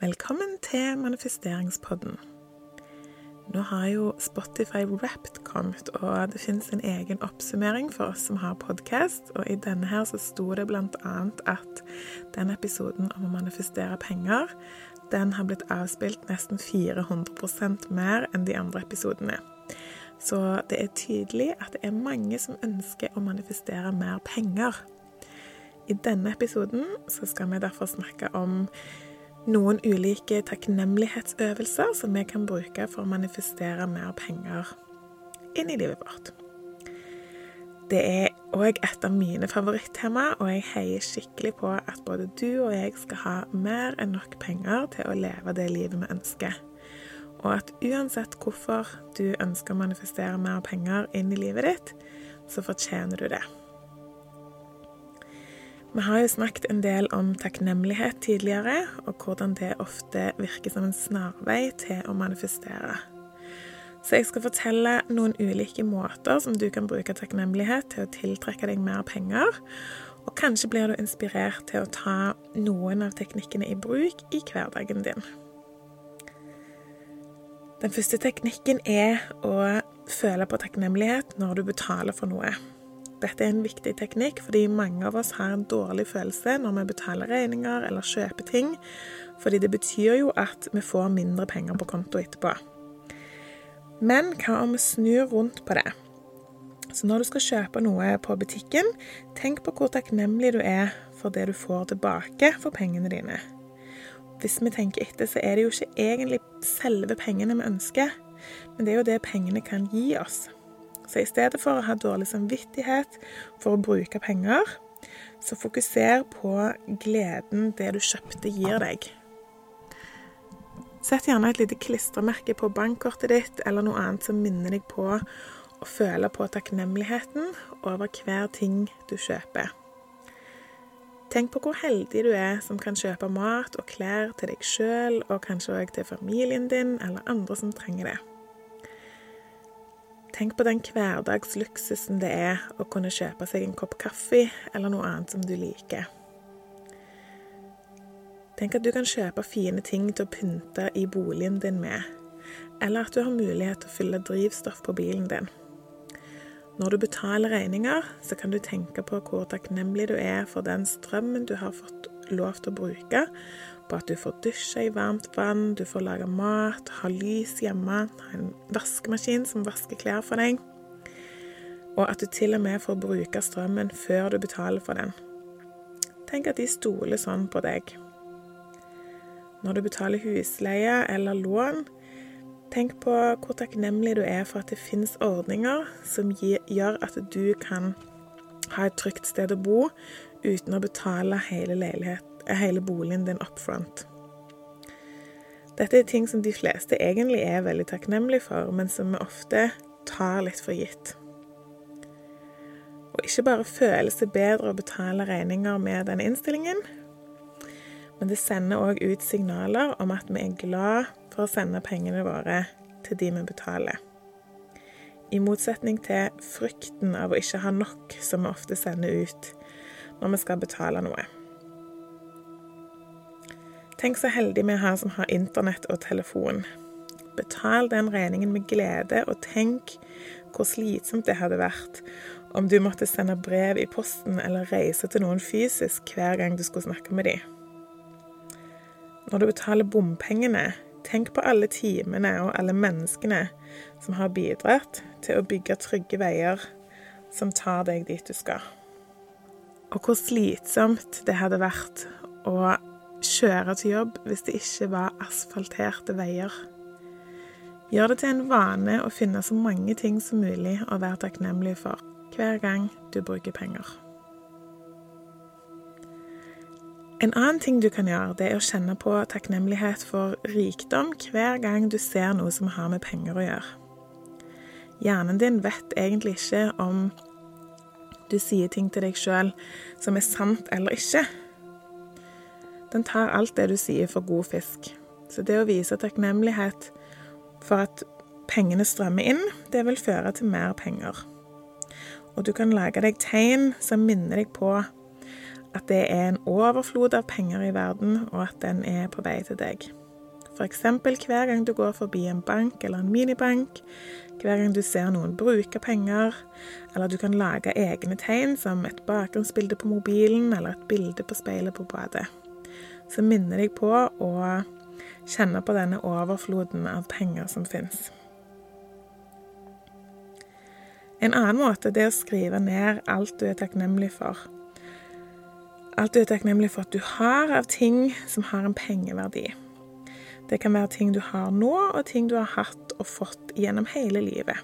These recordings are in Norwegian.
Velkommen til manifesteringspodden. Nå har jo Spotify Wrapped kommet, og det finnes en egen oppsummering for oss som har podkast. Og i denne her så sto det annet at den episoden om å manifestere penger, den har blitt avspilt nesten 400% mer enn de andre episodene. Så det er tydelig at det er mange som ønsker å manifestere mer penger. I denne episoden så skal vi derfor snakke om noen ulike takknemlighetsøvelser som vi kan bruke for å manifestere mer penger inn i livet vårt. Det er òg et av mine favorittema, og jeg heier skikkelig på at både du og jeg skal ha mer enn nok penger til å leve det livet vi ønsker. Og at uansett hvorfor du ønsker å manifestere mer penger inn i livet ditt, så fortjener du det. Vi har jo snakket en del om takknemlighet tidligere, og hvordan det ofte virker som en snarvei til å manifestere. Så jeg skal fortelle noen ulike måter som du kan bruke takknemlighet til å tiltrekke deg mer penger, og kanskje blir du inspirert til å ta noen av teknikkene i bruk i hverdagen din. Den første teknikken er å føle på takknemlighet når du betaler for noe. Dette er en viktig teknikk fordi mange av oss har en dårlig følelse når vi betaler regninger eller kjøper ting, fordi det betyr jo at vi får mindre penger på konto etterpå. Men hva om vi snur rundt på det? Så når du skal kjøpe noe på butikken, tenk på hvor takknemlig du er for det du får tilbake for pengene dine. Hvis vi tenker etter, så er det jo ikke egentlig selve pengene vi ønsker, men det er jo det pengene kan gi oss. Så i stedet for å ha dårlig samvittighet for å bruke penger, så fokuser på gleden det du kjøpte, gir deg. Sett gjerne et lite klistremerke på bankkortet ditt eller noe annet som minner deg på å føle på takknemligheten over hver ting du kjøper. Tenk på hvor heldig du er som kan kjøpe mat og klær til deg sjøl, og kanskje òg til familien din eller andre som trenger det. Tenk på den hverdagsluksusen det er å kunne kjøpe seg en kopp kaffe eller noe annet som du liker. Tenk at du kan kjøpe fine ting til å pynte i boligen din med, eller at du har mulighet til å fylle drivstoff på bilen din. Når du betaler regninger, så kan du tenke på hvor takknemlig du er for den strømmen du har fått lov til å bruke, på at du får dusje i varmt vann, du får lage mat, ha lys hjemme, ha en vaskemaskin som vasker klær for deg, og at du til og med får bruke strømmen før du betaler for den. Tenk at de stoler sånn på deg. Når du betaler husleie eller lån, tenk på hvor takknemlig du er for at det finnes ordninger som gjør at du kan ha et trygt sted å bo uten å betale hele er hele boligen din up front. Dette er ting som de fleste egentlig er veldig takknemlige for, men som vi ofte tar litt for gitt. Og ikke bare føles det bedre å betale regninger med denne innstillingen, men det sender òg ut signaler om at vi er glad for å sende pengene våre til de vi betaler. I motsetning til frykten av å ikke ha nok, som vi ofte sender ut når vi skal betale noe. Tenk så heldig vi har som har internett og telefon. Betal den regningen med glede, og tenk hvor slitsomt det hadde vært om du måtte sende brev i posten eller reise til noen fysisk hver gang du skulle snakke med dem. Når du betaler bompengene, tenk på alle timene og alle menneskene som har bidratt til å bygge trygge veier som tar deg dit du skal. Og hvor slitsomt det hadde vært å kjøre til jobb hvis det ikke var asfalterte veier. Gjør det til en vane å finne så mange ting som mulig å være takknemlig for hver gang du bruker penger. En annen ting du kan gjøre, det er å kjenne på takknemlighet for rikdom hver gang du ser noe som har med penger å gjøre. Hjernen din vet egentlig ikke om du sier ting til deg sjøl som er sant eller ikke. Den tar alt det du sier for god fisk. Så det å vise takknemlighet for at pengene strømmer inn, det vil føre til mer penger. Og du kan lage deg tegn som minner deg på at det er en overflod av penger i verden, og at den er på vei til deg. F.eks. hver gang du går forbi en bank eller en minibank, hver gang du ser noen bruke penger, eller du kan lage egne tegn som et bakgrunnsbilde på mobilen eller et bilde på speilet på badet. Så minner deg på å kjenne på denne overfloden av penger som fins. En annen måte er å skrive ned alt du er takknemlig for. Alt du er takknemlig for at du har av ting som har en pengeverdi. Det kan være ting du har nå, og ting du har hatt og fått gjennom hele livet.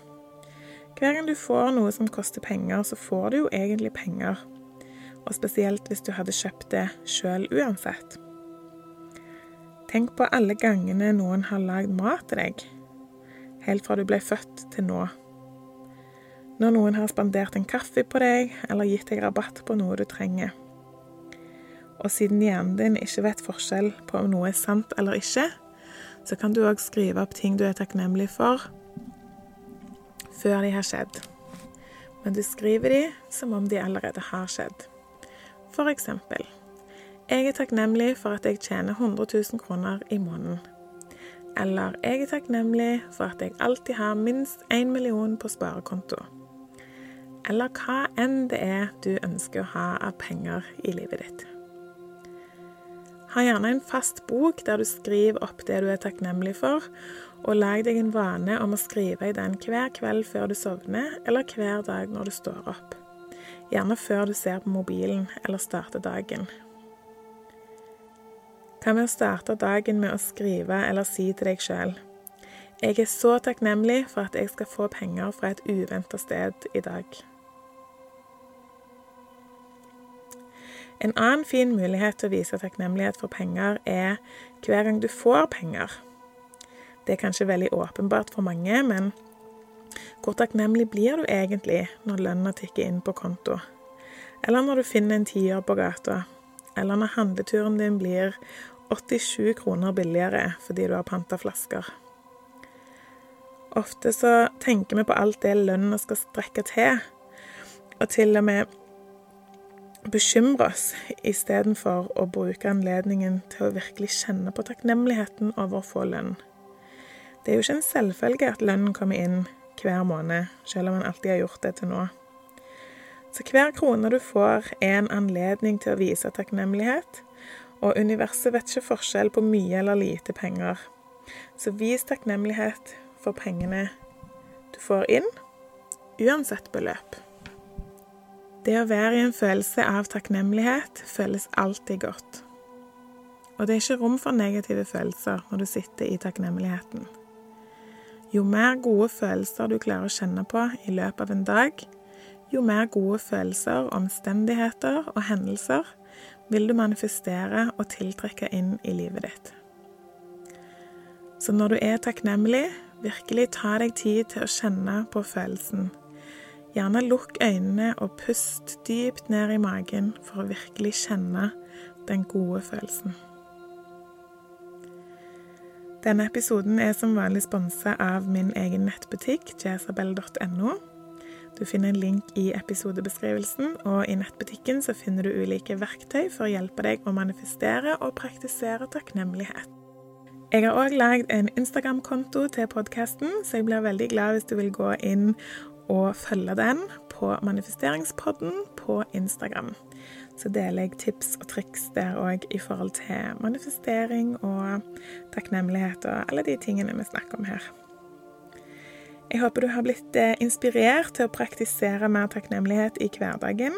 Hver gang du får noe som koster penger, så får du jo egentlig penger. Og spesielt hvis du hadde kjøpt det sjøl uansett. Tenk på alle gangene noen har lagd mat til deg, helt fra du ble født til nå. Når noen har spandert en kaffe på deg, eller gitt deg rabatt på noe du trenger. Og siden hjernen din ikke vet forskjell på om noe er sant eller ikke, så kan du òg skrive opp ting du er takknemlig for, før de har skjedd. Men du skriver de som om de allerede har skjedd. For eksempel Jeg er takknemlig for at jeg tjener 100 000 kroner i måneden. Eller jeg er takknemlig for at jeg alltid har minst 1 million på sparekonto eller hva enn det er du ønsker å ha av penger i livet ditt. Ha gjerne en fast bok der du skriver opp det du er takknemlig for, og lag deg en vane om å skrive i den hver kveld før du sovner, eller hver dag når du står opp. Gjerne før du ser på mobilen eller starter dagen. Hva med å starte dagen med å skrive eller si til deg sjøl Jeg er så takknemlig for at jeg skal få penger fra et uventa sted i dag. En annen fin mulighet til å vise takknemlighet for penger er hver gang du får penger. Det er kanskje veldig åpenbart for mange, men hvor takknemlig blir du egentlig når lønna tikker inn på konto? Eller når du finner en tier på gata? Eller når handleturen din blir 87 kroner billigere fordi du har panta flasker? Ofte så tenker vi på alt det lønna skal strekke til, og til og med bekymre oss istedenfor å bruke anledningen til å virkelig kjenne på takknemligheten over å få lønn. Det er jo ikke en selvfølge at lønnen kommer inn hver måned, selv om man alltid har gjort det til nå. Så hver krone du får, er en anledning til å vise takknemlighet, og universet vet ikke forskjell på mye eller lite penger. Så vis takknemlighet for pengene du får inn, uansett beløp. Det å være i en følelse av takknemlighet føles alltid godt. Og det er ikke rom for negative følelser når du sitter i takknemligheten. Jo mer gode følelser du klarer å kjenne på i løpet av en dag, jo mer gode følelser, omstendigheter og hendelser vil du manifestere og tiltrekke inn i livet ditt. Så når du er takknemlig, virkelig ta deg tid til å kjenne på følelsen Gjerne lukk øynene og pust dypt ned i magen for å virkelig kjenne den gode følelsen. Denne episoden er som vanlig sponsa av min egen nettbutikk, jasabel.no. Du finner en link i episodebeskrivelsen, og i nettbutikken så finner du ulike verktøy for å hjelpe deg å manifestere og praktisere takknemlighet. Jeg har òg lagd en Instagram-konto til podkasten, så jeg blir veldig glad hvis du vil gå inn og følge den på Manifesteringspodden på Instagram. Så deler jeg tips og triks der òg i forhold til manifestering og takknemlighet og alle de tingene vi snakker om her. Jeg håper du har blitt eh, inspirert til å praktisere mer takknemlighet i hverdagen.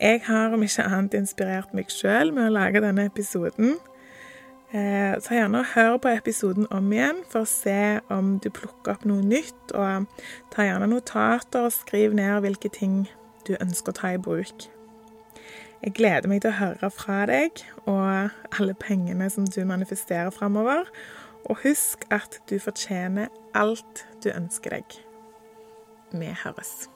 Jeg har om ikke annet inspirert meg sjøl med å lage denne episoden. Eh, ta gjerne og hør på episoden om igjen for å se om du plukker opp noe nytt. Og ta gjerne notater og skriv ned hvilke ting du ønsker å ta i bruk. Jeg gleder meg til å høre fra deg og alle pengene som du manifesterer framover. Og husk at du fortjener alt du ønsker deg. Vi høres.